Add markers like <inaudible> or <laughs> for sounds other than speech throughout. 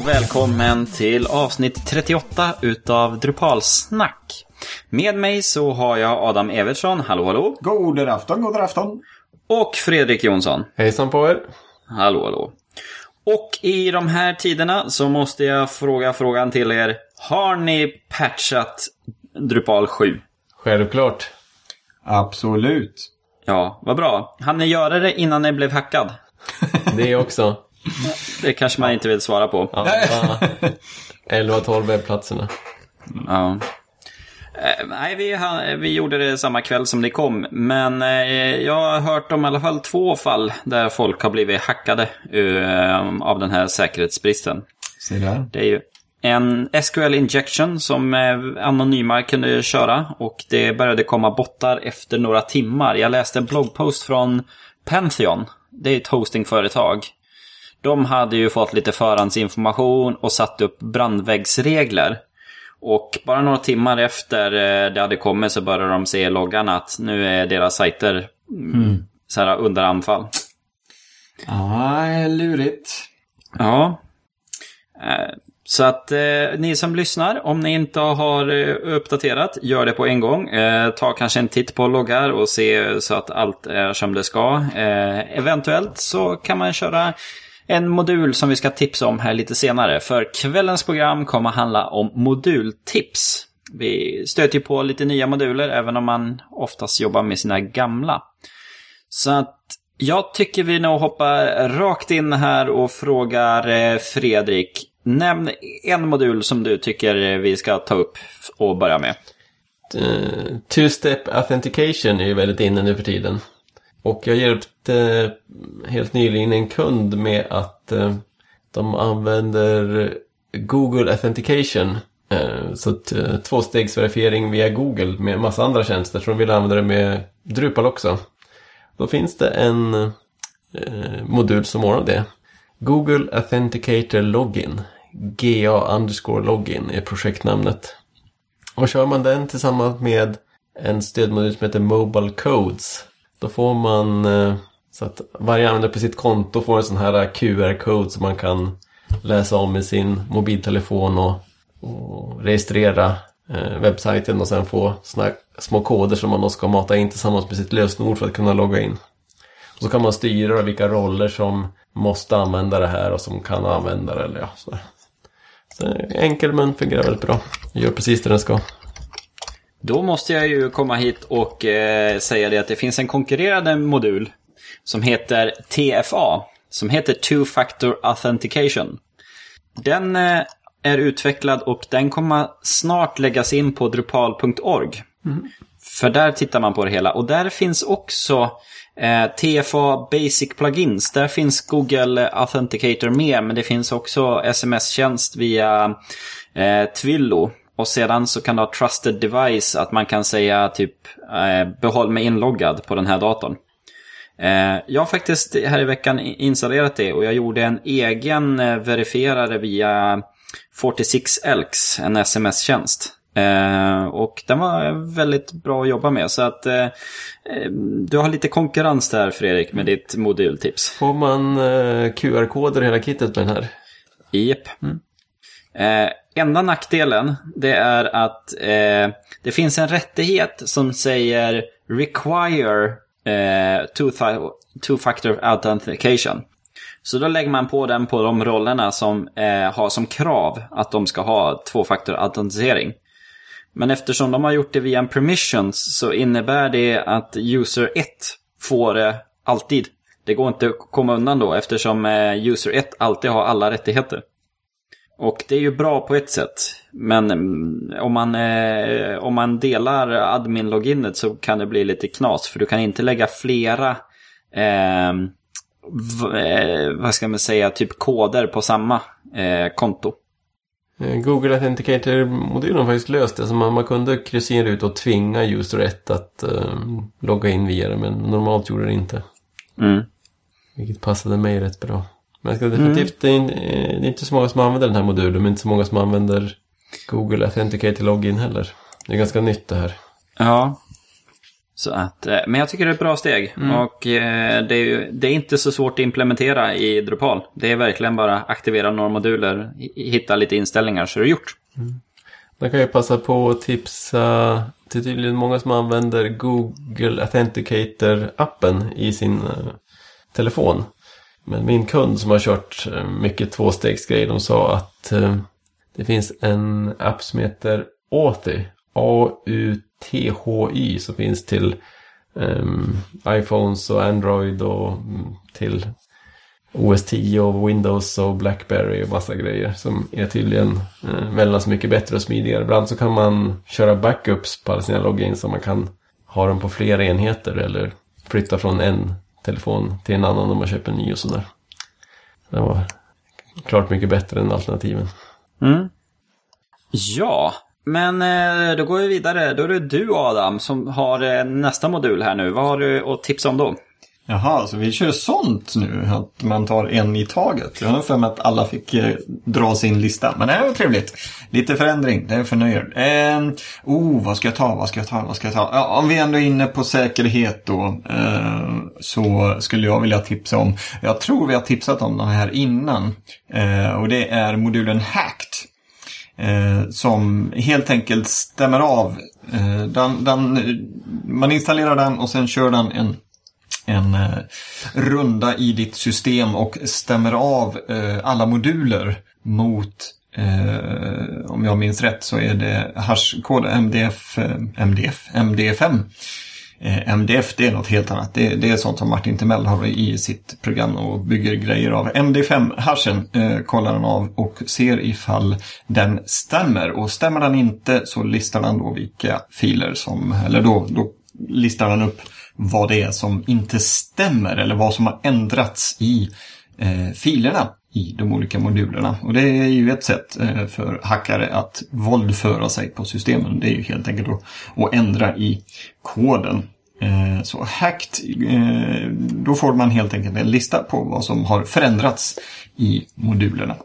och välkommen till avsnitt 38 utav Drupalsnack. Med mig så har jag Adam Evertsson, hallå hallå. God afton, god afton. Och Fredrik Jonsson, Hejsan på er. hallå hallå. Och i de här tiderna så måste jag fråga frågan till er. Har ni patchat Drupal 7? Självklart. Absolut. Ja, vad bra. Han ni göra det innan ni blev hackad? <laughs> Det också. Det kanske man inte vill svara på. Ja, 11-12 webbplatserna. Ja. Eh, nej, vi, vi gjorde det samma kväll som det kom. Men eh, jag har hört om i alla fall två fall där folk har blivit hackade eh, av den här säkerhetsbristen. Se där. Det är ju en SQL injection som anonyma kunde köra och det började komma bottar efter några timmar. Jag läste en bloggpost från Pantheon. Det är ett hostingföretag. De hade ju fått lite förhandsinformation och satt upp brandväggsregler. Och bara några timmar efter eh, det hade kommit så började de se i loggan att nu är deras sajter mm. så här under anfall. Ja, lurigt. Ja. Eh, Så att eh, ni som lyssnar, om ni inte har uppdaterat, gör det på en gång. Eh, ta kanske en titt på loggar och se så att allt är som det ska. Eh, eventuellt så kan man köra en modul som vi ska tipsa om här lite senare. För kvällens program kommer handla om modultips. Vi stöter ju på lite nya moduler även om man oftast jobbar med sina gamla. Så att jag tycker vi nog hoppar rakt in här och frågar eh, Fredrik. Nämn en modul som du tycker eh, vi ska ta upp och börja med. Eh, Two-step authentication är ju väldigt inne nu för tiden. Och jag hjälpte helt nyligen en kund med att eh, de använder Google Authentication. Eh, så eh, tvåstegsverifiering via Google med massa andra tjänster. Så de vill använda det med Drupal också. Då finns det en modul som ordnar det. Google Authenticator Login. GA underscore login är projektnamnet. Och kör man den tillsammans med en stödmodul som heter Mobile Codes. Då får man eh, så att varje användare på sitt konto får en sån här eh, QR-code som man kan läsa om i sin mobiltelefon och, och registrera eh, webbsajten och sen få såna här små koder som man då ska mata in tillsammans med sitt lösenord för att kunna logga in. Och så kan man styra vilka roller som måste använda det här och som kan använda det. Eller ja, så. Så enkel men fungerar väldigt bra. Gör precis det den ska. Då måste jag ju komma hit och eh, säga det att det finns en konkurrerande modul som heter TFA. Som heter Two Factor Authentication. Den eh, är utvecklad och den kommer snart läggas in på drupal.org. För där tittar man på det hela. Och där finns också eh, TFA Basic Plugins. Där finns Google Authenticator med, men det finns också sms-tjänst via eh, Twillo. Och sedan så kan du ha Trusted Device, att man kan säga typ eh, behåll mig inloggad på den här datorn. Eh, jag har faktiskt här i veckan installerat det och jag gjorde en egen eh, verifierare via 46 Elks, en sms-tjänst. Eh, och den var väldigt bra att jobba med. Så att eh, du har lite konkurrens där Fredrik med ditt modultips. Får man eh, QR-koder i hela kittet med den här? Japp. Eh, enda nackdelen det är att eh, det finns en rättighet som säger require eh, two- two-factor authentication. Så då lägger man på den på de rollerna som eh, har som krav att de ska ha tvåfaktor autentisering. Men eftersom de har gjort det via en permissions så innebär det att user 1 får det alltid. Det går inte att komma undan då eftersom eh, user 1 alltid har alla rättigheter. Och det är ju bra på ett sätt. Men mm, om man, eh, om man delar admin-loginet så kan det bli lite knas. För du kan inte lägga flera, eh, eh, vad ska man säga, typ koder på samma eh, konto. Eh, Google Authenticator-modulen har faktiskt löst det. Så man, man kunde kryssa in ut och tvinga user 1 att eh, logga in via det. Men normalt gjorde det inte. Mm. Vilket passade mig rätt bra. Men jag ska definitivt, det, är, in- eh, det är inte så många som använder den här modulen. Men inte så många som använder Google Authenticator Login heller. Det är ganska nytt det här. Ja. Så att, eh, men jag tycker det är ett bra steg. Och eh, det är, ju, det är inte så svårt att implementera i Drupal. Det är verkligen bara aktivera några moduler, hi- hitta lite inställningar så är det gjort. Man kan ju passa på att tipsa till tydligen många som använder Google Authenticator-appen i sin eh, telefon. Men min kund som har kört eh, mycket tvåstegsgrej, de sa att eh, det finns en app som heter Authy. A-U-T-H-Y som finns till um, iPhones och Android och mm, till OS 10 och Windows och Blackberry och massa grejer som är tydligen eh, väldigt mycket bättre och smidigare. Ibland så kan man köra backups på alla sina logins så man kan ha dem på flera enheter eller flytta från en telefon till en annan om man köper en ny och sådär. Det var klart mycket bättre än alternativen. Mm. Ja, men eh, då går vi vidare. Då är det du Adam som har eh, nästa modul här nu. Vad har du att tipsa om då? Jaha, så vi kör sånt nu? Att man tar en i taget? Jag har för mig att alla fick eh, dra sin lista. Men det var trevligt. Lite förändring, det förnöjer. Eh, oh, vad ska jag ta, vad ska jag ta, vad ska jag ta? Ja, om vi ändå är inne på säkerhet då. Eh, så skulle jag vilja tipsa om, jag tror vi har tipsat om den här innan. Eh, och det är modulen Hacked. Eh, som helt enkelt stämmer av. Eh, den, den, man installerar den och sen kör den en en eh, runda i ditt system och stämmer av eh, alla moduler mot, eh, om jag minns rätt, så är det hashkod MDF, MDF, MD5. MDF det är något helt annat. Det, det är sånt som Martin Timell har i sitt program och bygger grejer av. MD5-hashen eh, kollar han av och ser ifall den stämmer. Och stämmer den inte så listar han då vilka filer som, eller då, då listar han upp vad det är som inte stämmer eller vad som har ändrats i eh, filerna i de olika modulerna. Och det är ju ett sätt eh, för hackare att våldföra sig på systemen. Det är ju helt enkelt att, att ändra i koden. Eh, så hacked, eh, då får man helt enkelt en lista på vad som har förändrats i modulerna.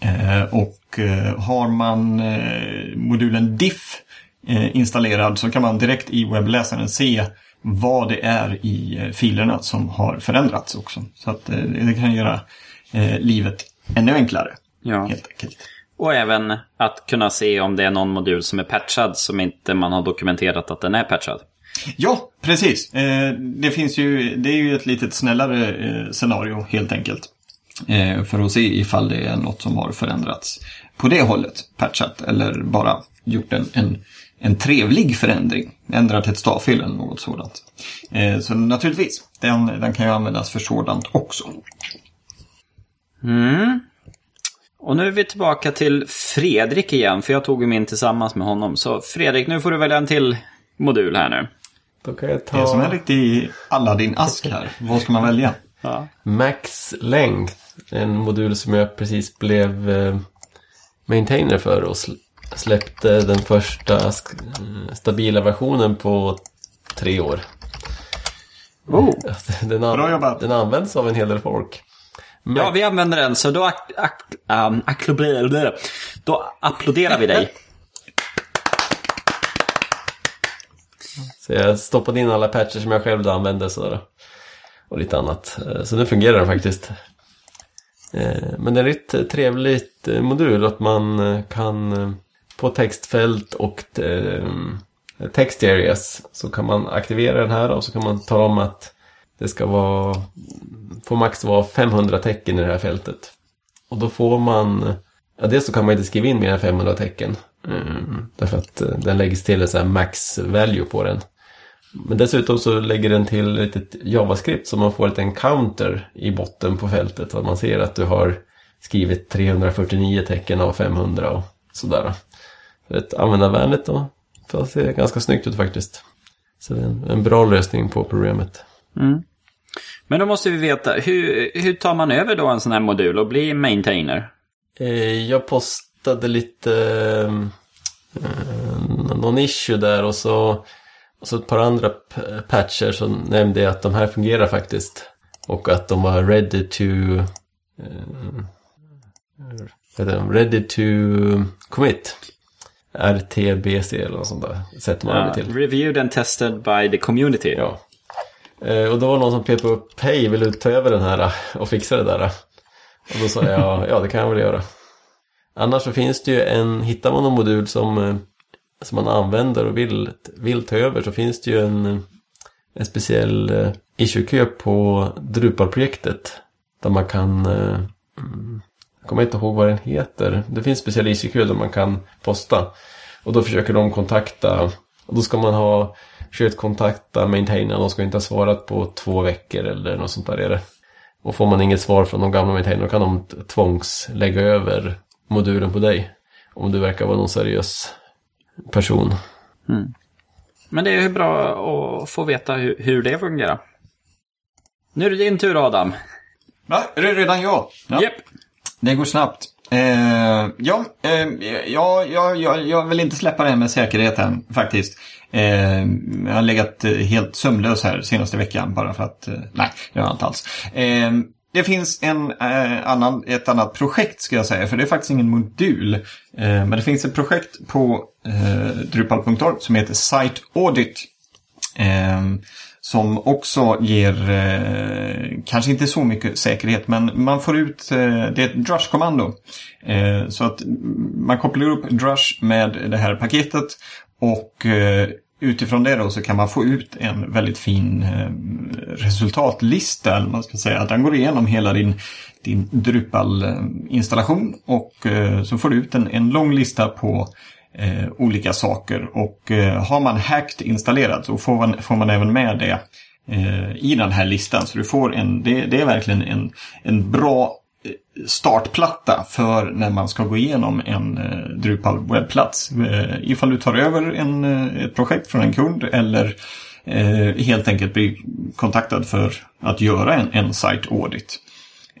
Eh, och eh, har man eh, modulen diff eh, installerad så kan man direkt i webbläsaren se vad det är i eh, filerna som har förändrats också. Så att eh, det kan göra eh, livet ännu enklare. Ja. Helt enkelt. Och även att kunna se om det är någon modul som är patchad som inte man har dokumenterat att den är patchad. Ja, precis. Det finns ju, det är ju ett litet snällare scenario helt enkelt. För att se ifall det är något som har förändrats på det hållet, patchat eller bara gjort en, en, en trevlig förändring. Ändrat ett stavfel eller något sådant. Eh, så naturligtvis, den, den kan ju användas för sådant också. Mm. Och nu är vi tillbaka till Fredrik igen, för jag tog ju min tillsammans med honom. Så Fredrik, nu får du välja en till modul här nu. Då kan jag Det är som en ta riktig Aladdin-ask här. Vad ska man välja? Ja. Max Length. En modul som jag precis blev eh, maintainer för och släppte den första sk- eh, stabila versionen på tre år. Oh. <laughs> Den, an- Bra jobbat. den används av en hel del folk. Ja, vi använder den, så då, ak- ak- um, då applåderar vi dig. Så jag stoppade in alla patcher som jag själv då använde sådär. Och lite annat. Eh, Så nu fungerar den faktiskt. Eh, Men det är ett trevligt modul att man kan på textfält och eh, text areas så kan man aktivera den här och så kan man tala om att det ska vara får max vara 500 tecken i det här fältet. Och då får man Ja, dels så kan man inte skriva in mer än 500 tecken. Mm, därför att eh, den läggs till en sån här max value på den. Men dessutom så lägger den till ett litet JavaScript så man får en liten counter i botten på fältet. Så att man ser att du har skrivit 349 tecken av 500 och sådär. Ett användarvänligt och det ser ganska snyggt ut faktiskt. Så det är en, en bra lösning på problemet. Men då måste vi veta, hur, hur tar man över då en sån här modul och blir maintainer? Eh, Jag postade lite eh, någon issue där och så, och så ett par andra patcher så nämnde jag att de här fungerar faktiskt. Och att de var ready to eh, ready to commit. RTBC eller något sånt där. Sätter man Ja, det till. reviewed and tested by the community. Ja. Eh, Och då var någon som pep upp, hej vill du ta över den här eh, och fixa det där? eh?" Och då sa jag, <laughs> ja det kan jag väl göra. Annars så finns det ju en, hittar man någon modul som, eh, som man använder och vill, vill ta över så finns det ju en, en speciell issue-kö på Drupal-projektet. Där man kan, mm, jag kommer inte ihåg vad den heter. Det finns speciell issue-kö där man kan posta. Och då försöker de kontakta, och då ska man ha försökt kontakta maintainern, de ska inte ha svarat på två veckor eller något sånt där är det. Och får man inget svar från de gamla maintainern kan de t- tvångs lägga över modulen på dig. Om du verkar vara någon seriös person. Men det är ju bra att få veta hur, hur det fungerar. Nu är det din tur Adam. Va? Är det redan jag? Ja. Japp. Det går snabbt. Eh, ja, eh, ja, ja, ja, jag vill inte släppa det här med säkerheten faktiskt. Eh, jag har legat helt sömnlös här senaste veckan bara för att, eh, nej, det har jag inte alls. Eh, det finns en, eh, annan, ett annat projekt ska jag säga, för det är faktiskt ingen modul. Eh, men det finns ett projekt på eh, Drupal.org som heter Site Audit. Eh, som också ger, eh, kanske inte så mycket säkerhet, men man får ut, eh, det är ett Drush-kommando. Eh, så att man kopplar upp Drush med det här paketet och eh, utifrån det då så kan man få ut en väldigt fin eh, resultatlista, eller man ska säga. Den går igenom hela din, din Drupal-installation eh, och eh, så får du ut en, en lång lista på eh, olika saker. Och eh, har man Hacked installerat så får man, får man även med det eh, i den här listan. Så du får en, det, det är verkligen en, en bra eh, startplatta för när man ska gå igenom en eh, Drupal webbplats. Eh, ifall du tar över en, eh, ett projekt från en kund eller eh, helt enkelt blir kontaktad för att göra en, en site audit.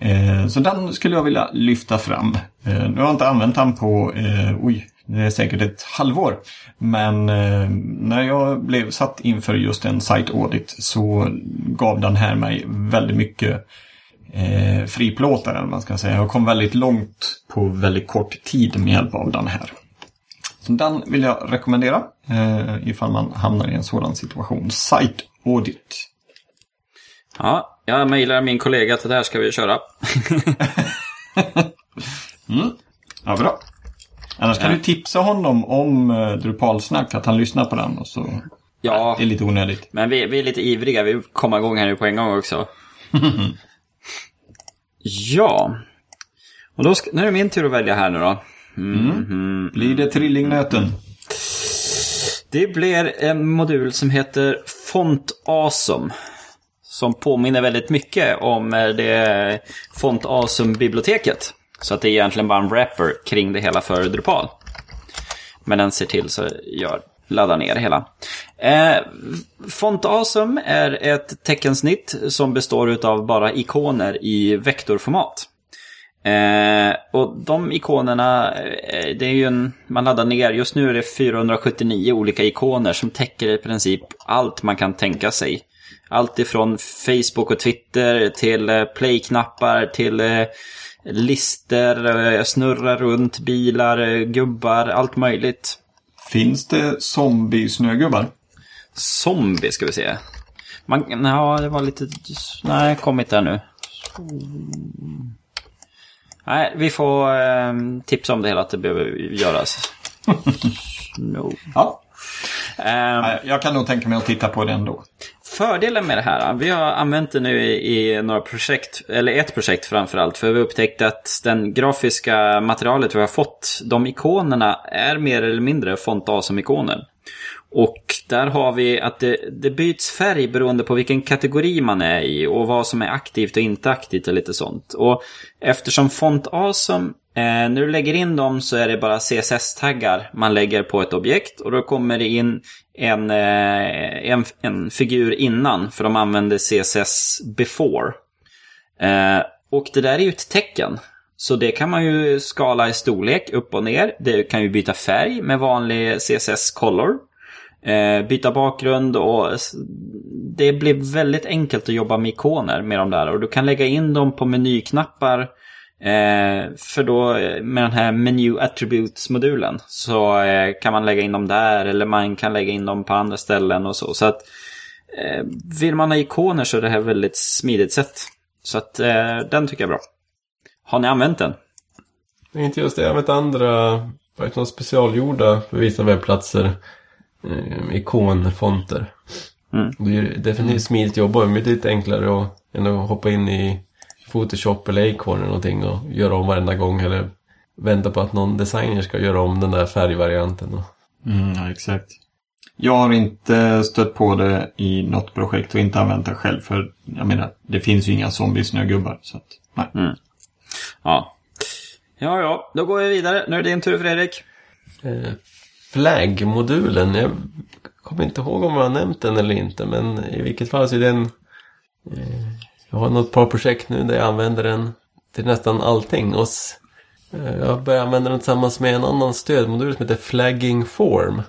Eh, så den skulle jag vilja lyfta fram. Eh, nu har jag inte använt den på, eh, oj, det är säkert ett halvår. Men eh, när jag blev satt inför just en site audit så gav den här mig väldigt mycket eh, friplåtar, eller vad man ska säga. Jag kom väldigt långt på väldigt kort tid med hjälp av den här. Så den vill jag rekommendera eh, ifall man hamnar i en sådan situation. Site audit. Ja, jag mejlar min kollega att det här ska vi köra. <laughs> Ja, bra. Annars kan du tipsa honom om uh, Drupalsnack, att han lyssnar på den. Och så... Ja, Det är lite onödigt. men vi, vi är lite ivriga. Vi kommer igång här nu på en gång också. <laughs> ja. Och då ska, nu är det min tur att välja här nu då. Blir det trillingnöten? Det blir en modul som heter Font Awesome. Som påminner väldigt mycket om eh, det Font Awesome-biblioteket. Så att det är egentligen bara en wrapper kring det hela för Drupal. Men den ser till så jag laddar ner det hela. Eh, Font Awesome är ett teckensnitt som består av bara ikoner i vektorformat. Eh, och de ikonerna, eh, det är ju en, man laddar ner, just nu är det 479 olika ikoner som täcker i princip allt man kan tänka sig. Allt ifrån Facebook och Twitter till playknappar play-knappar till eh, lister, eh, snurra runt, bilar, eh, gubbar, allt möjligt. Finns det zombie-snögubbar? Zombie ska vi se. Man, ja, det var lite... Nej, kom inte här nu. Nej, vi får eh, tipsa om det hela att det behöver göras. <laughs> no. Ja. Nej, Jag kan nog tänka mig att titta på den då. Fördelen med det här, vi har använt det nu i, i några projekt, eller ett projekt framförallt, för vi har upptäckt att den grafiska materialet vi har fått, de ikonerna är mer eller mindre font ikoner Och där har vi att det, det byts färg beroende på vilken kategori man är i och vad som är aktivt och inte aktivt och lite sånt. Och eftersom Font Awesome, eh, när du lägger in dem så är det bara CSS-taggar man lägger på ett objekt och då kommer det in en, eh, en, en figur innan för de använde CSS before. Eh, och det där är ju ett tecken. Så det kan man ju skala i storlek upp och ner. Det kan ju byta färg med vanlig CSS color. Eh, byta bakgrund och det blir väldigt enkelt att jobba med ikoner med de där. Och du kan lägga in dem på menyknappar Eh, för då med den här Menu Attributes-modulen så eh, kan man lägga in dem där eller man kan lägga in dem på andra ställen och så. Så att eh, vill man ha ikoner så är det här väldigt smidigt sätt. Så att eh, den tycker jag är bra. Har ni använt den? Inte just det, jag har använt andra verkligen specialgjorda för vissa webbplatser eh, ikonfonter. Mm. Det är definitivt smidigt att jobba med. Det är lite enklare att, än att hoppa in i Photoshop eller Acorn eller någonting och göra om varenda gång eller vänta på att någon designer ska göra om den där färgvarianten. Och... Mm, ja, exakt. Jag har inte stött på det i något projekt och inte använt det själv. För jag menar, det finns ju inga zombiesnögubbar. Så att, nej. Ja. Ja, ja, då går vi vidare. Nu är det din tur Fredrik. Eh, Flag-modulen, jag kommer inte ihåg om jag har nämnt den eller inte men i vilket fall så är den eh, jag har något par projekt nu där jag använder den till nästan allting och eh, jag börjar använda den tillsammans med en annan stödmodul som heter Flagging Form.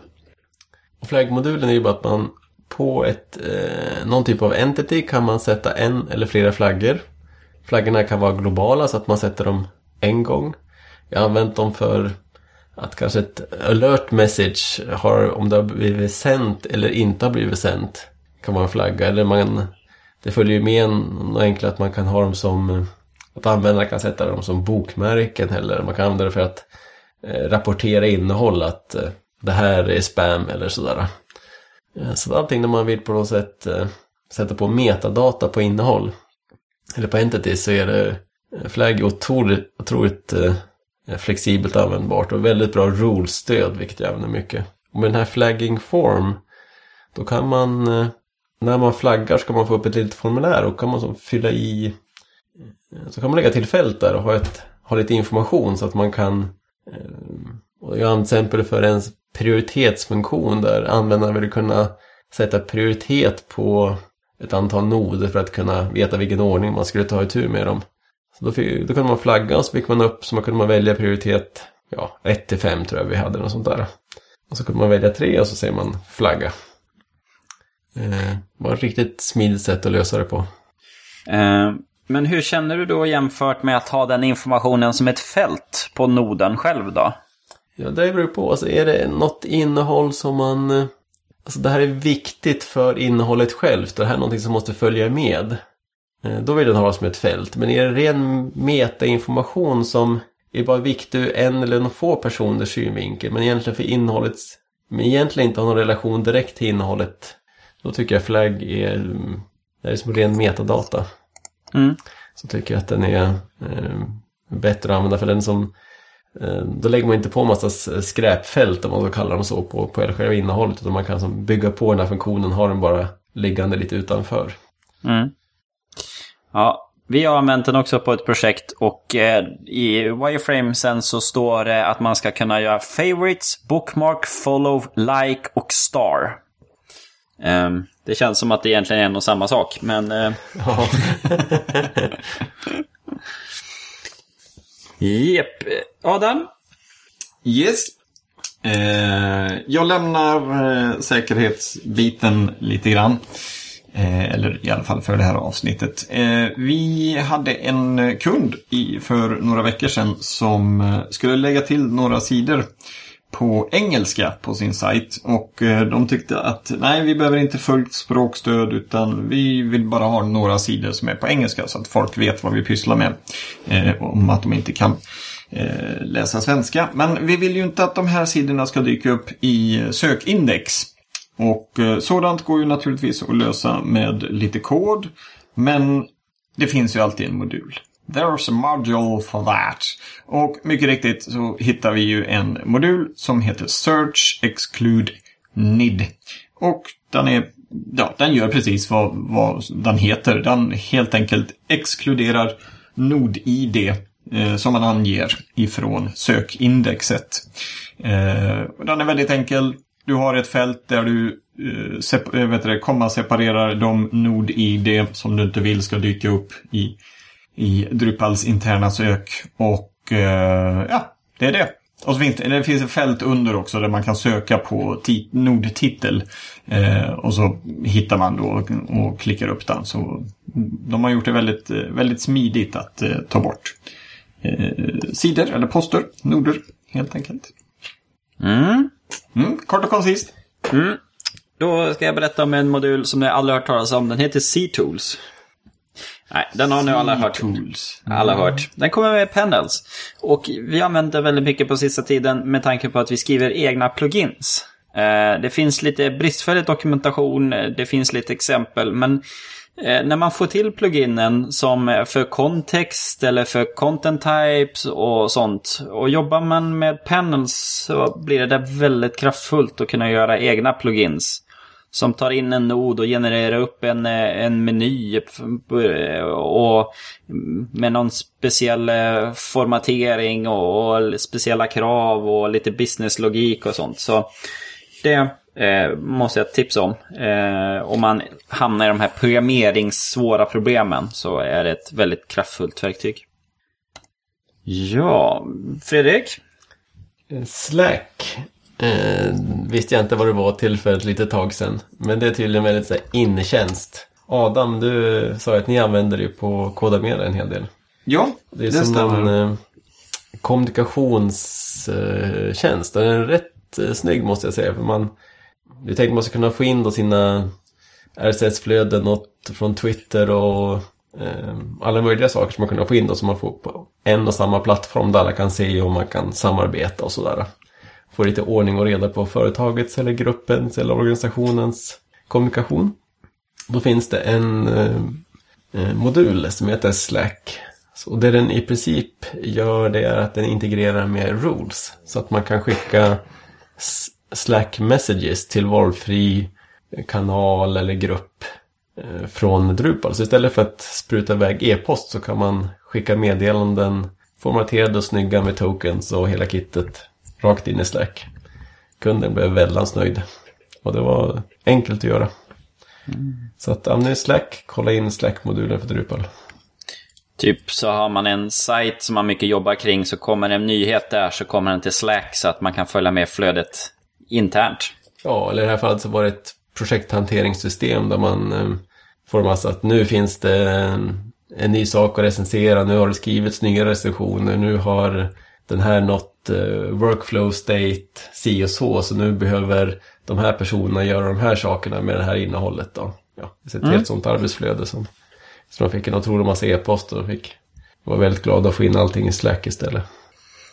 Och flaggmodulen är ju bara att man på ett, eh, någon typ av entity kan man sätta en eller flera flaggor. Flaggorna kan vara globala så att man sätter dem en gång. Jag har använt dem för att kanske ett alert message har, om det har blivit sänt eller inte har blivit sänt, kan vara en flagga. Eller man, det följer ju med en, något enkelt att man kan ha dem som, att användare kan sätta dem som bokmärken eller man kan använda det för att eh, rapportera innehåll, att eh, det här är spam eller sådär. Eh, så allting när man vill på något sätt eh, sätta på metadata på innehåll, eller på entities, så är det eh, Flag är otroligt, otroligt eh, flexibelt användbart och väldigt bra rulestöd, vilket jag använder mycket. Och med den här flagging form, då kan man, eh, när man flaggar ska man få upp ett litet formulär och kan man så fylla i, eh, så kan man lägga till fält där och ha, ett, ha lite information så att man kan, eh, och jag använder till exempel för ens prioritetsfunktion där användaren vill kunna sätta prioritet på ett antal noder för att kunna veta vilken ordning man skulle ta itu med dem. Så då, fick, då kunde man flagga och så fick man upp så man kunde man välja prioritet ja, 1 till 5 tror jag vi hade något sånt där. Och så kunde man välja 3 och så säger man flagga. Eh, det var ett riktigt smidigt sätt att lösa det på. Eh, men hur känner du då jämfört med att ha den informationen som ett fält på noden själv då? Ja, det beror på. Alltså, är det något innehåll som man... eh, Alltså det här är viktigt för innehållet självt. Det här är någonting som måste följa med. Eh, Då vill den ha som ett fält. Men är det ren metainformation som är bara viktig ur en eller några få personers synvinkel. Men egentligen för innehållet, men egentligen inte har någon relation direkt till innehållet. Då tycker jag flagg är, det är som ren metadata. Mm. Så tycker jag att den är eh, bättre att använda för den som Eh, Då lägger man inte på en massa skräpfält om man så kallar dem så på, på själva innehållet utan man kan som bygga på den här funktionen ha den bara liggande lite utanför. Mm. Ja, vi har använt den också på ett projekt och eh, i wireframe sen så står det att man ska kunna göra favorites, bookmark, follow, like och star. Ehm, det känns som att det egentligen är en och samma sak, men... Eh, Ja. <laughs> Jep. Adam? Yes. Eh, jag lämnar eh, säkerhetsbiten lite grann. Eller i alla fall för det här avsnittet. Vi hade en kund för några veckor sedan som skulle lägga till några sidor på engelska på sin sajt. Och eh, de tyckte att nej, vi behöver inte fullt språkstöd utan vi vill bara ha några sidor som är på engelska så att folk vet vad vi pysslar med. Eh, om att de inte kan eh, läsa svenska. Men vi vill ju inte att de här sidorna ska dyka upp i sökindex. Och eh, sådant går ju naturligtvis att lösa med lite kod. Men det finns ju alltid en modul. There's a module for that. Och mycket riktigt så hittar vi ju en modul som heter Search Exclude NID. Och den är Ja, den gör precis vad, vad den heter. Den helt enkelt exkluderar nod-id eh, som man anger ifrån sökindexet. Eh, och den är väldigt enkel. Du har ett fält där du eh, sep- eh, vet det, komma separerar de nod-id som du inte vill ska dyka upp i, i Drupals interna sök. Och eh, ja, det är det. Och så finns det, det finns ett fält under också där man kan söka på ti- nodtitel. Eh, och så hittar man då och, och klickar upp den. Så de har gjort det väldigt, eh, väldigt smidigt att eh, ta bort. eh, sidor eller poster, noder helt enkelt. Mm. Mm, kort och koncist. Mm. Då ska jag berätta om en modul som ni aldrig hört talas om. Den heter C-Tools. Nej, den har ni alla hört. Tools. Alla hört. Den kommer med Panels. Och vi använder väldigt mycket på sista tiden med tanke på att vi skriver egna plugins. Eh, Det finns lite bristfällig dokumentation, eh, det finns lite exempel, men eh, när man får till pluginen som för kontext eller för content types och sånt och jobbar man med panels så blir det väldigt kraftfullt att kunna göra egna plugins. Som tar in en nod och genererar upp en, eh, en meny eh, och med någon speciell eh, formatering och, och speciella krav och lite businesslogik och sånt. Så det eh, måste jag tipsa om. Eh, om man hamnar i de här programmeringssvåra problemen så är det ett väldigt kraftfullt verktyg. Ja, Fredrik? Slack eh, visste jag inte vad det var till för ett litet tag sedan. Men det är tydligen väldigt så här, intjänst. Adam, du sa att ni använder det på Kodamera en hel del. Ja, Det är det, som stämmer. en eh, kommunikationstjänst. Den är rätt eh, snygg måste jag säga. För man, det är tänkt man ska kunna få in då sina RSS-flöden från Twitter och eh, alla möjliga saker som man kan få in då som man får på en och samma plattform där alla kan se och man kan samarbeta och sådär. Få lite ordning och reda på företagets eller gruppens eller organisationens kommunikation. Då finns det en eh, eh, modul som heter Slack. Så det den i princip gör det är att den integrerar med rules. Så att man kan skicka Slack messages till valfri kanal eller grupp eh, från Drupal. Så istället för att spruta iväg e-post så kan man skicka meddelanden formaterade och snygga med tokens och hela kittet rakt in i Slack. Kunden blev väldans nöjd. Och det var enkelt att göra. Så att använd Slack, kolla in Slack-modulen för Drupal. Typ så har man en sajt som man mycket jobbar kring så kommer en nyhet där så kommer den till Slack så att man kan följa med flödet internt. Ja, eller i det här fallet så var det ett projekthanteringssystem där man eh, får massa att nu finns det en, en ny sak att recensera, nu har det skrivits nya recensioner, nu har den här nått eh, workflow state si och så, så nu behöver de här personerna göra de här sakerna med det här innehållet då. Ja, det är ett helt sånt arbetsflöde som, så man fick en otrolig massa e-post och fick var väldigt glad att få in allting i Slack istället.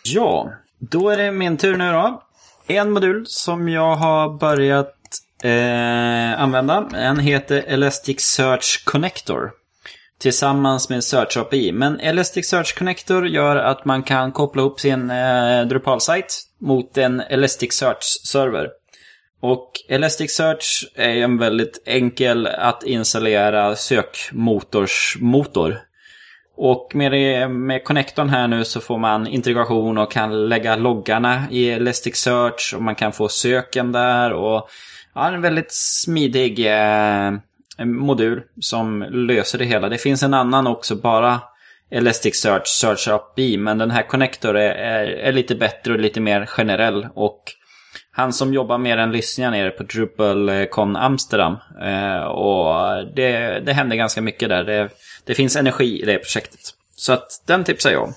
Ja, då är det min tur nu då. En modul som jag har börjat eh, använda. Den heter Elasticsearch Connector. Tillsammans med Search API. Men Elasticsearch Connector gör att man kan koppla upp sin eh, Drupal-sajt mot en Elasticsearch-server. Och Elasticsearch är en väldigt enkel att installera sökmotorsmotor. Och med, det, med connectorn här nu så får man integration och kan lägga loggarna i Elasticsearch och man kan få söken där och ja, en väldigt smidig eh, modul som löser det hela. Det finns en annan också, bara Elasticsearch Search API, men den här connector är, är, är lite bättre och lite mer generell och han som jobbar med den lyssnar nere på DrupalCon Amsterdam. Eh, och det, det händer ganska mycket där. Det, det finns energi i det projektet. Så att den tipsar jag om.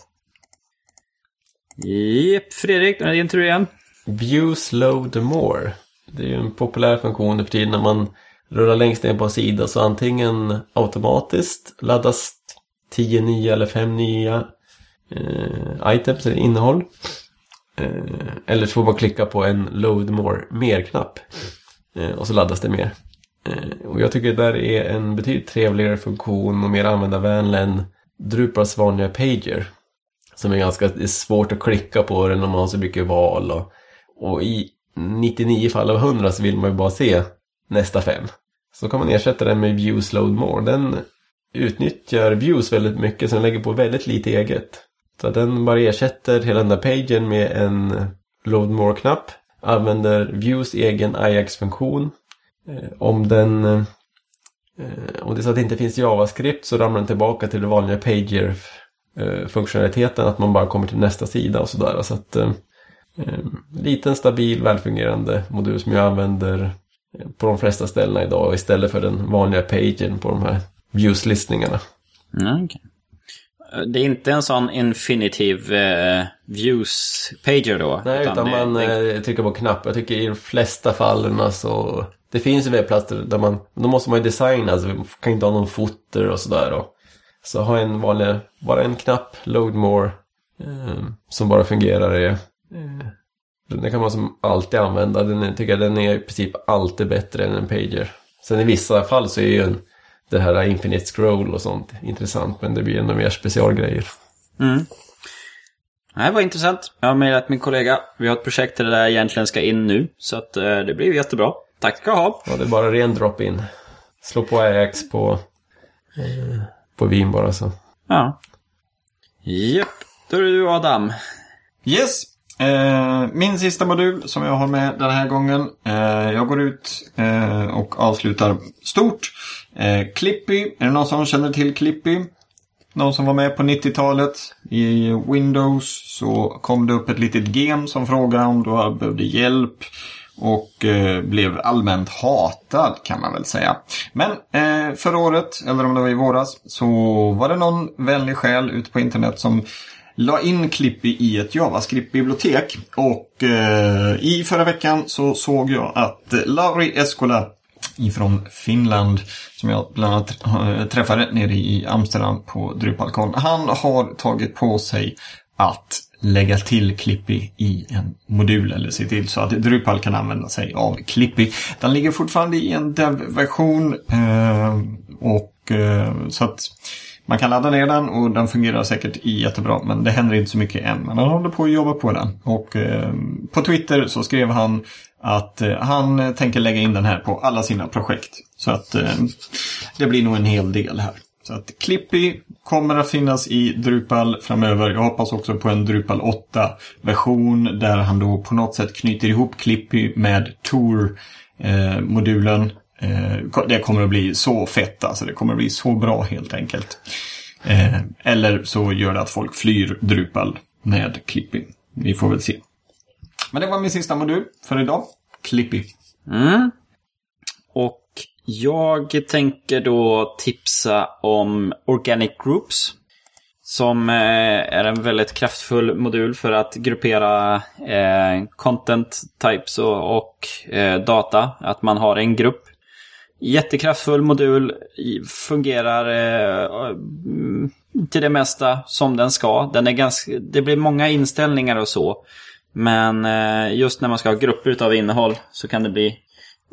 Jep, Fredrik, nu är det din tur igen. Views load more. Det är ju en populär funktion nu för tiden när man rullar längst ner på en sida så antingen automatiskt laddas 10 nya eller 5 nya eh, items eller innehåll. Eh, eller så får man klicka på en load more mer-knapp. Eh, och så laddas det mer. Eh, och jag tycker det där är en betydligt trevligare funktion och mer användarvänlig än Drupals vanliga pager. Som är ganska är svårt att klicka på den när man har så mycket val. Och, och i 99 fall av 100 så vill man ju bara se nästa fem. Så kan man ersätta den med Views Load More. Den utnyttjar views väldigt mycket så den lägger på väldigt lite eget. Så att den bara ersätter hela den där pagen med en Load More-knapp. Använder views egen Ajax-funktion. Eh, om den eh, om det är så att det inte finns JavaScript så ramlar den tillbaka till det vanliga Pager-funktionaliteten, eh, att man bara kommer till nästa sida och sådär. Så att eh, liten, stabil, välfungerande modul som jag använder på de flesta ställena idag istället för den vanliga pagen på de här views-listningarna. Mm, okej. Det är inte en sån infinitive eh, views pager då? Nej, utan, det, man det, eh, trycker på knapp. Jag tycker i de flesta fallen så... Det finns ju webbplatser där man... Då måste man ju designa, alltså man kan inte ha någon footer och sådär då. Så ha en vanlig, bara en knapp, load more, eh, som bara fungerar i... Eh, den kan man som alltid använda. Den är, tycker jag den är i princip alltid bättre än en pager. Sen i vissa fall så är ju en, det här infinite scroll och sånt intressant. Men det blir ändå mer specialgrejer. Mm. Det var intressant. Jag har mejlat min kollega. Vi har ett projekt där det där egentligen ska in nu. Så att eh, det blir jättebra. Tack ska du ha. Ja, det är bara ren drop-in. Slå på Ajax på, eh, på Vim bara så. Ja. Japp. Då är det du Adam. Yes. Eh, min sista modul som jag har med den här gången. Eh, jag går ut eh, och avslutar stort. Eh, Clippy. Är det någon som känner till Clippy? Någon som var med på 90-talet i Windows så kom det upp ett litet gem som frågade om du behövde hjälp. Och eh, blev allmänt hatad kan man väl säga. Men eh, förra året, eller om det var i våras, så var det någon vänlig själ ute på internet som la in Clippy i ett JavaScript-bibliotek. Och eh, i förra veckan så såg jag att Lauri Eskola ifrån Finland som jag bland annat eh, träffade nere i Amsterdam på Drupalcon. Han har tagit på sig att lägga till Clippy i en modul eller se till så att Drupal kan använda sig av Clippy. Den ligger fortfarande i en dev-version eh, och eh, så att man kan ladda ner den och den fungerar säkert jättebra men det händer inte så mycket än. Men han håller på att jobba på den. Och eh, på Twitter så skrev han att eh, han tänker lägga in den här på alla sina projekt. Så att eh, det blir nog en hel del här. Så att Clippy kommer att finnas i Drupal framöver. Jag hoppas också på en Drupal 8-version där han då på något sätt knyter ihop Clippy med Tor-modulen. Eh, Eh, det kommer att bli så fett alltså. Det kommer att bli så bra helt enkelt. Eh, eller så gör det att folk flyr Drupal med Clippy. Vi får väl se. Men det var min sista modul för idag. Clippy. Mm. Och jag tänker då tipsa om Organic Groups. Som eh, är en väldigt kraftfull modul för att gruppera eh, content types och, och eh, data. Att man har en grupp. Jättekraftfull modul. Fungerar eh, till det mesta som den ska. Den är ganska, det blir många inställningar och så. Men eh, just när man ska ha grupper av innehåll så kan det bli,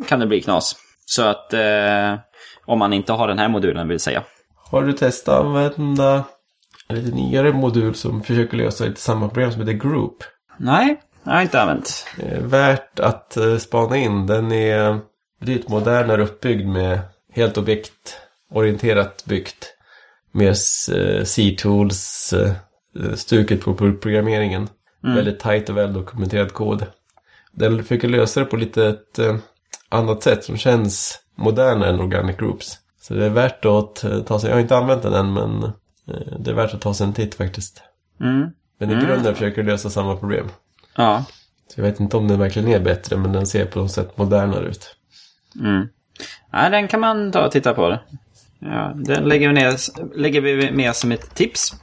kan det bli knas. Så att eh, om man inte har den här modulen vill säga. Har du testat att använda en lite nyare modul som försöker lösa ett samma problem som heter Group? Nej, jag har inte använt. Värt att eh, spana in. Den är lite modernare uppbyggd med helt objektorienterat byggt. Med eh, C-tools stuket på programmeringen. Mm. Väldigt tajt och väl dokumenterad kod. Den försöker lösa det på lite ett annat sätt som känns modernare än Organic Groups. Så det är värt att ta sig, jag har inte använt den än men det är värt att ta sig en titt faktiskt. Mm. Men i Mm. grunden försöker lösa samma problem. Ja. Så jag vet inte om den verkligen är bättre men den ser på något sätt modernare ut. Mm. Nej, den kan man ta och titta på. Ja, den lägger vi, ner, lägger vi med som ett tips.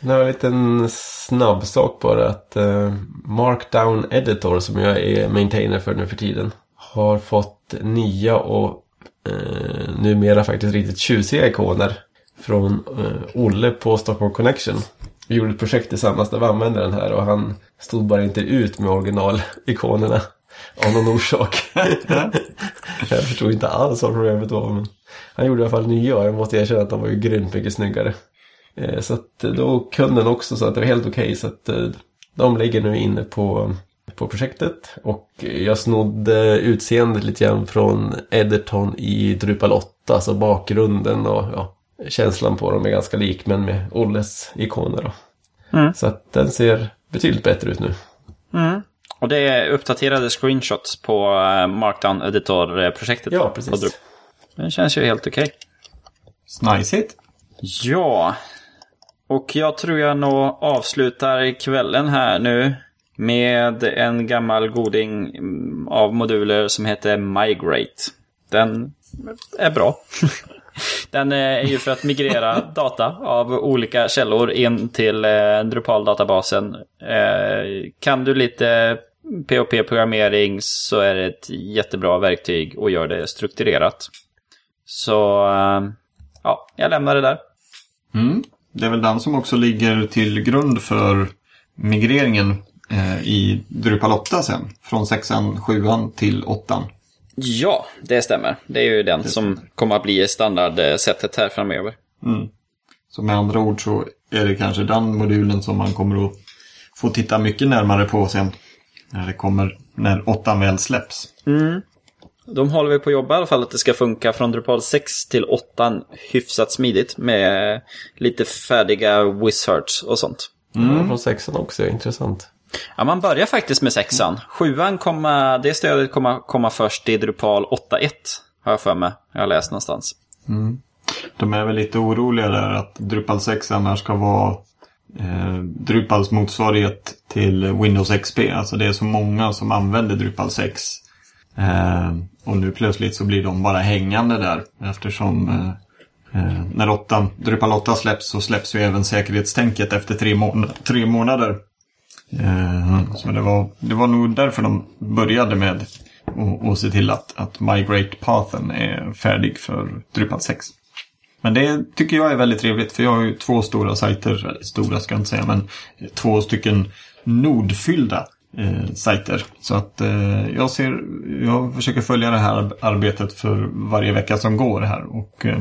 Sen har jag en liten snabb sak bara att eh, Markdown Editor som jag är maintainer för nu för tiden har fått nya och eh, numera faktiskt riktigt tjusiga ikoner från eh, Olle på Stockholm Connection. Vi gjorde ett projekt tillsammans där vi använde den här och han stod bara inte ut med originalikonerna av någon orsak. <laughs> jag förstod inte alls vad problemet var men han gjorde i alla fall nya och jag måste erkänna att de var ju grymt mycket snyggare. Eh, Så att eh, då kunde den också så att det var helt okej. Så att eh, de ligger nu inne på, på projektet. Och jag snodde utseendet lite grann från Editon i Drupal 8. Alltså bakgrunden och ja, känslan på dem är ganska lik men med Olles ikoner. Då. Mm. Så att den ser betydligt bättre ut nu. Mm. Och det är uppdaterade screenshots på eh, Markdown Editor-projektet. Ja, precis. Den känns ju helt okej. Snajsigt. Ja. Och jag tror jag nog avslutar kvällen här nu med en gammal goding mm, av moduler som heter Migrate. Den är bra. <laughs> Den eh, är ju för att migrera <laughs> data av olika källor in till eh, Drupal-databasen. Eh, Kan du lite POP-programmering så är det ett jättebra verktyg och gör det strukturerat. Så ja, jag lämnar det där. Mm. Det är väl den som också ligger till grund för migreringen i Drupal 8 sen. Från 6an, 7an till 8an. Ja, det stämmer. Det är ju den som kommer att bli standardsättet här framöver. Så med andra ord så är det kanske den modulen som man kommer att få titta mycket närmare på sen. När det kommer, när 8 väl släpps. De håller vi på att jobba i alla fall att det ska funka från Drupal 6 till 8 hyfsat smidigt med lite färdiga wizards och sånt. Mm. Från sexan också, intressant. Ja, man börjar faktiskt med sexan. Sjuan kommer, det stödet kommer komma först i Drupal 8.1. Har jag för mig. Jag har läst någonstans. De är väl lite oroliga där att Drupal 6 annars ska vara eh, Drupals motsvarighet till Windows XP. Alltså det är så många som använder Drupal 6. Eh, och nu plötsligt så blir de bara hängande där eftersom eh, eh, när 8, Drupal 8 släpps så släpps ju även säkerhetstänket efter tre, mån tre månader. Eh, det var, det var nog därför de började med att- att se till att, att Migrate-pathen är färdig för Drupal 6. Men det tycker jag är väldigt trevligt för jag har ju två stora sajter, eller stora ska jag inte säga, men två stycken nodfyllda eh, sajter. Så att eh, jag ser, jag försöker följa det här arbetet för varje vecka som går här och eh,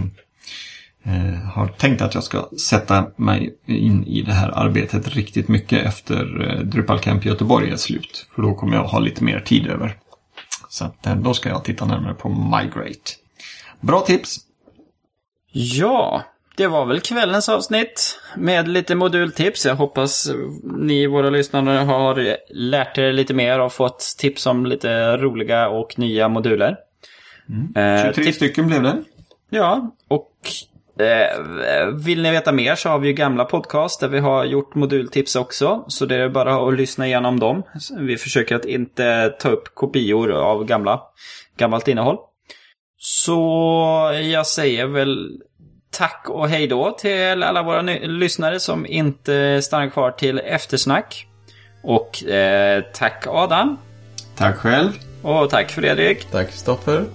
eh, har tänkt att jag ska sätta mig in i det här arbetet riktigt mycket efter eh, Drupal Camp Göteborg är slut. För då kommer jag ha lite mer tid över. Så att, eh, då ska jag titta närmare på Migrate. Bra tips! Ja, det var väl kvällens avsnitt med lite modultips. Jag hoppas ni, våra lyssnare, har lärt er lite mer och fått tips om lite roliga och nya moduler. Eh, 23 tips- stycken blev det. Ja, och eh, vill ni veta mer så har vi ju gamla podcast där vi har gjort modultips också. Så det är bara att lyssna igenom dem. Vi försöker att inte ta upp kopior av gamla, gammalt innehåll. Så jag säger väl tack och hej då till alla våra lyssnare som inte stannar kvar till eftersnack. Och eh, tack Adam. Tack själv. Och tack Fredrik. Tack Kristoffer.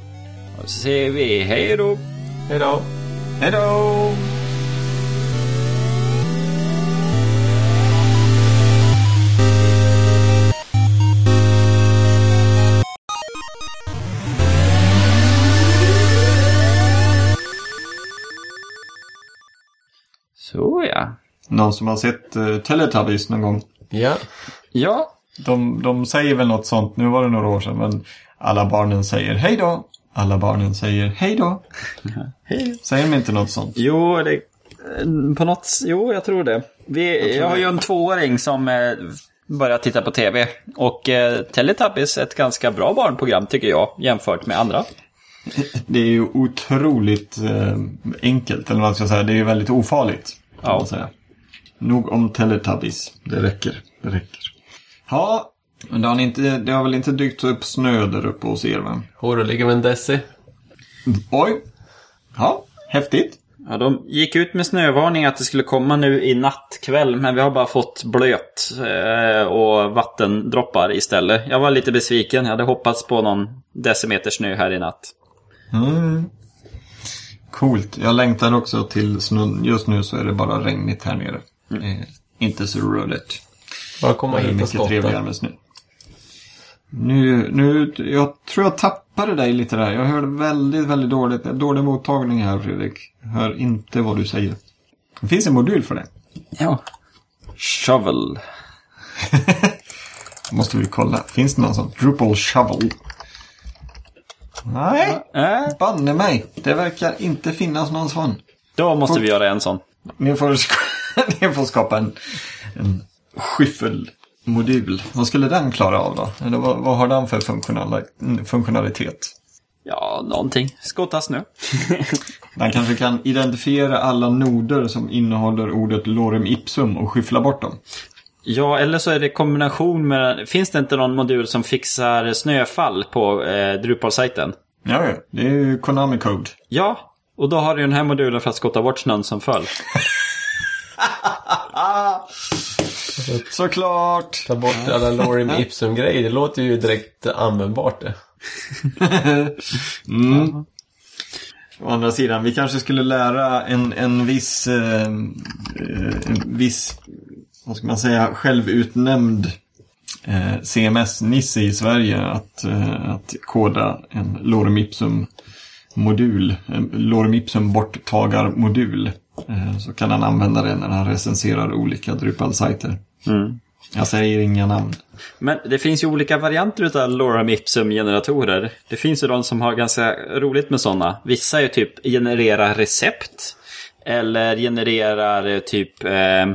Och så säger vi hej då. Hej då. Hej då! Så ja. Någon som har sett uh, Teletubbies någon gång? Ja. Ja, De, de säger väl något sånt, nu var det några år sedan, men alla barnen säger hej då. Alla barnen säger hej då. <laughs> Hej. Säger de inte något sånt? Jo, det, på något... Jo, jag tror det. Vi, jag, har ju en tvååring som eh, börjar titta på tv. Och eh, Teletubbies är ett ganska bra barnprogram tycker jag, jämfört med andra. <laughs> Det är ju otroligt eh, enkelt, eller vad man ska säga. Det är ju väldigt ofarligt. Ja. säga. Nog om Teletubbies. Det räcker. Det räcker. Ja, men det har, inte, det har väl inte dykt upp snö där uppe hos er va? Horo ligger med en Desi. Oj! Ja, häftigt. Ja, de gick ut med snövarning att det skulle komma nu i nattkväll, men vi har bara fått blöt eh, och vattendroppar istället. Jag var lite besviken, jag hade hoppats på någon decimeter snö här i natt. Mm. Coolt. Jag längtar också till snön. Just nu så är det bara regnigt här nere. Eh, inte så roligt. Bara komma Det är hit och mycket trevligare skotta. med snö. Nu, nu, jag tror jag tappade dig lite där. Jag hörde väldigt, väldigt dåligt. Dålig mottagning här Fredrik. Hör inte vad du säger. Det finns en modul för det. Ja. Shovel. <laughs> Måste vi kolla. Finns det någon sån? Drupal Shovel? Nej, Äh, banne mig. Det verkar inte finnas någon sån. då måste vi göra en sån. Ni får, <laughs> ni får skapa en, en skyffelmodul. Vad skulle den klara av då? Eller vad, vad har den för funktionali- funktionalitet? Ja, någonting. Skotta snö. <laughs> Den kanske kan identifiera alla noder som innehåller ordet lorem ipsum och skyffla bort dem. Ja, eller så är det kombination med... Finns det inte någon modul som fixar snöfall på eh, Drupal-sajten? Ja, ja. Det är ju Konami Code. Ja, Och då har du den här modulen för att skotta bort snön som föll. <laughs> Såklart! Ta bort alla lorem ipsum-grejer. Det låter ju direkt användbart det. <laughs> Mm. Å andra sidan, vi kanske skulle lära en, en viss, eh, en viss, vad ska man säga, självutnämnd eh, CMS-nisse i Sverige att, eh, att koda en lorem ipsum-modul, en lorem ipsum borttagarmodul. Eh, så kan han använda det när han recenserar olika Drupal-sajter. Mm. Jag säger inga namn. Men det finns ju olika varianter av lorem ipsum-generatorer. Det finns ju de som har ganska roligt med sådana. Vissa är typ generera recept. Eller genererar eh, typ... Eh, eh,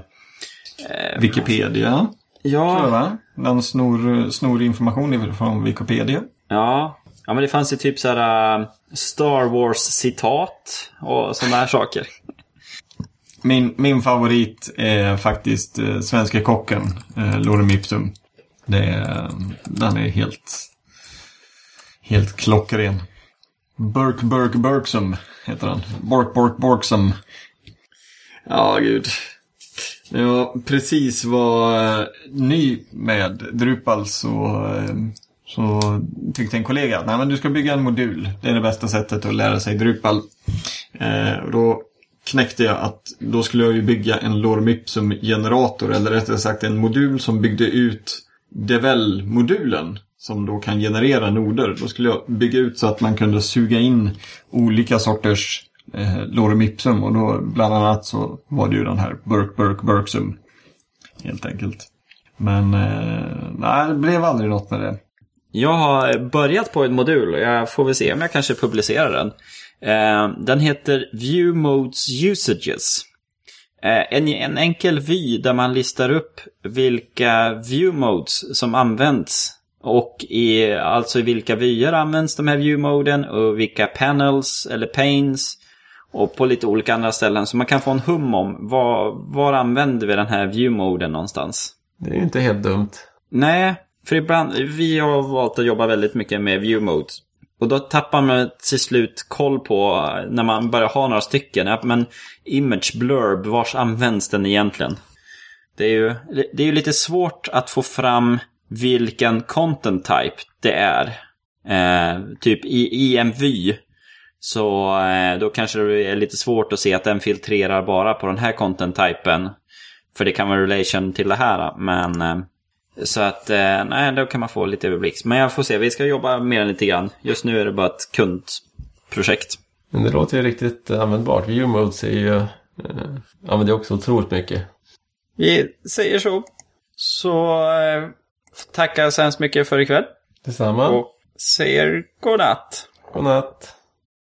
Wikipedia, tror jag, ja, va? Den snor, snor information från Wikipedia. ja. Ja, men det fanns ju typ så här eh, Star Wars-citat och sådana här saker. Min, min favorit är faktiskt eh, Svenska kocken, eh, Lorem Ipsum. Det är, eh, den är helt, helt klockren. Burk, Burk, Burksum heter den. Bork, Bork, Borksum. Ja, gud. När jag precis var eh, ny med Drupal så, eh, så tyckte en kollega att Nej, men du ska bygga en modul. Det är det bästa sättet att lära sig Drupal. Eh, och då knäckte jag att då skulle jag ju bygga en Lorem Ipsum-generator, eller rättare sagt en modul som byggde ut Devel-modulen som då kan generera noder. Då skulle jag bygga ut så att man kunde suga in olika sorters eh, Lorem Ipsum och då bland annat så var det ju den här Burk, Burk, Burksum. Helt enkelt. Men eh, nej, det blev aldrig något med det. Jag har börjat på en modul och jag får väl se om jag kanske publicerar den. Eh, den heter View Modes Usages. Eh, en, en enkel vy där man listar upp vilka view modes som används. Och i, alltså i vilka vyer används de här view-moden och vilka panels eller panes. Och på lite olika andra ställen. Så man kan få en hum om var, var använder vi den här view-moden någonstans. Det är ju inte helt dumt. Nej, för ibland, vi har valt att jobba väldigt mycket med view modes. Och då tappar man till slut koll på, eh, när man börjar ha några stycken, ja, men image blurb, vars används den egentligen? Det är ju, det är ju lite svårt att få fram vilken content type det är. Eh, typ i, i en vy. Så eh, då kanske det är lite svårt att se att den filtrerar bara på den här content typen. För det kan vara relation till det här. Men eh, så att, eh, nej, då kan man få lite överblick. Men jag får se, vi ska jobba mer än lite grann. Just nu är det bara ett kundprojekt. Men det låter ju riktigt användbart. View modes är ju... Eh, använder jag också otroligt mycket. Vi säger så. Så eh, tackar så hemskt mycket för ikväll. Detsamma. Och säger godnatt. God natt.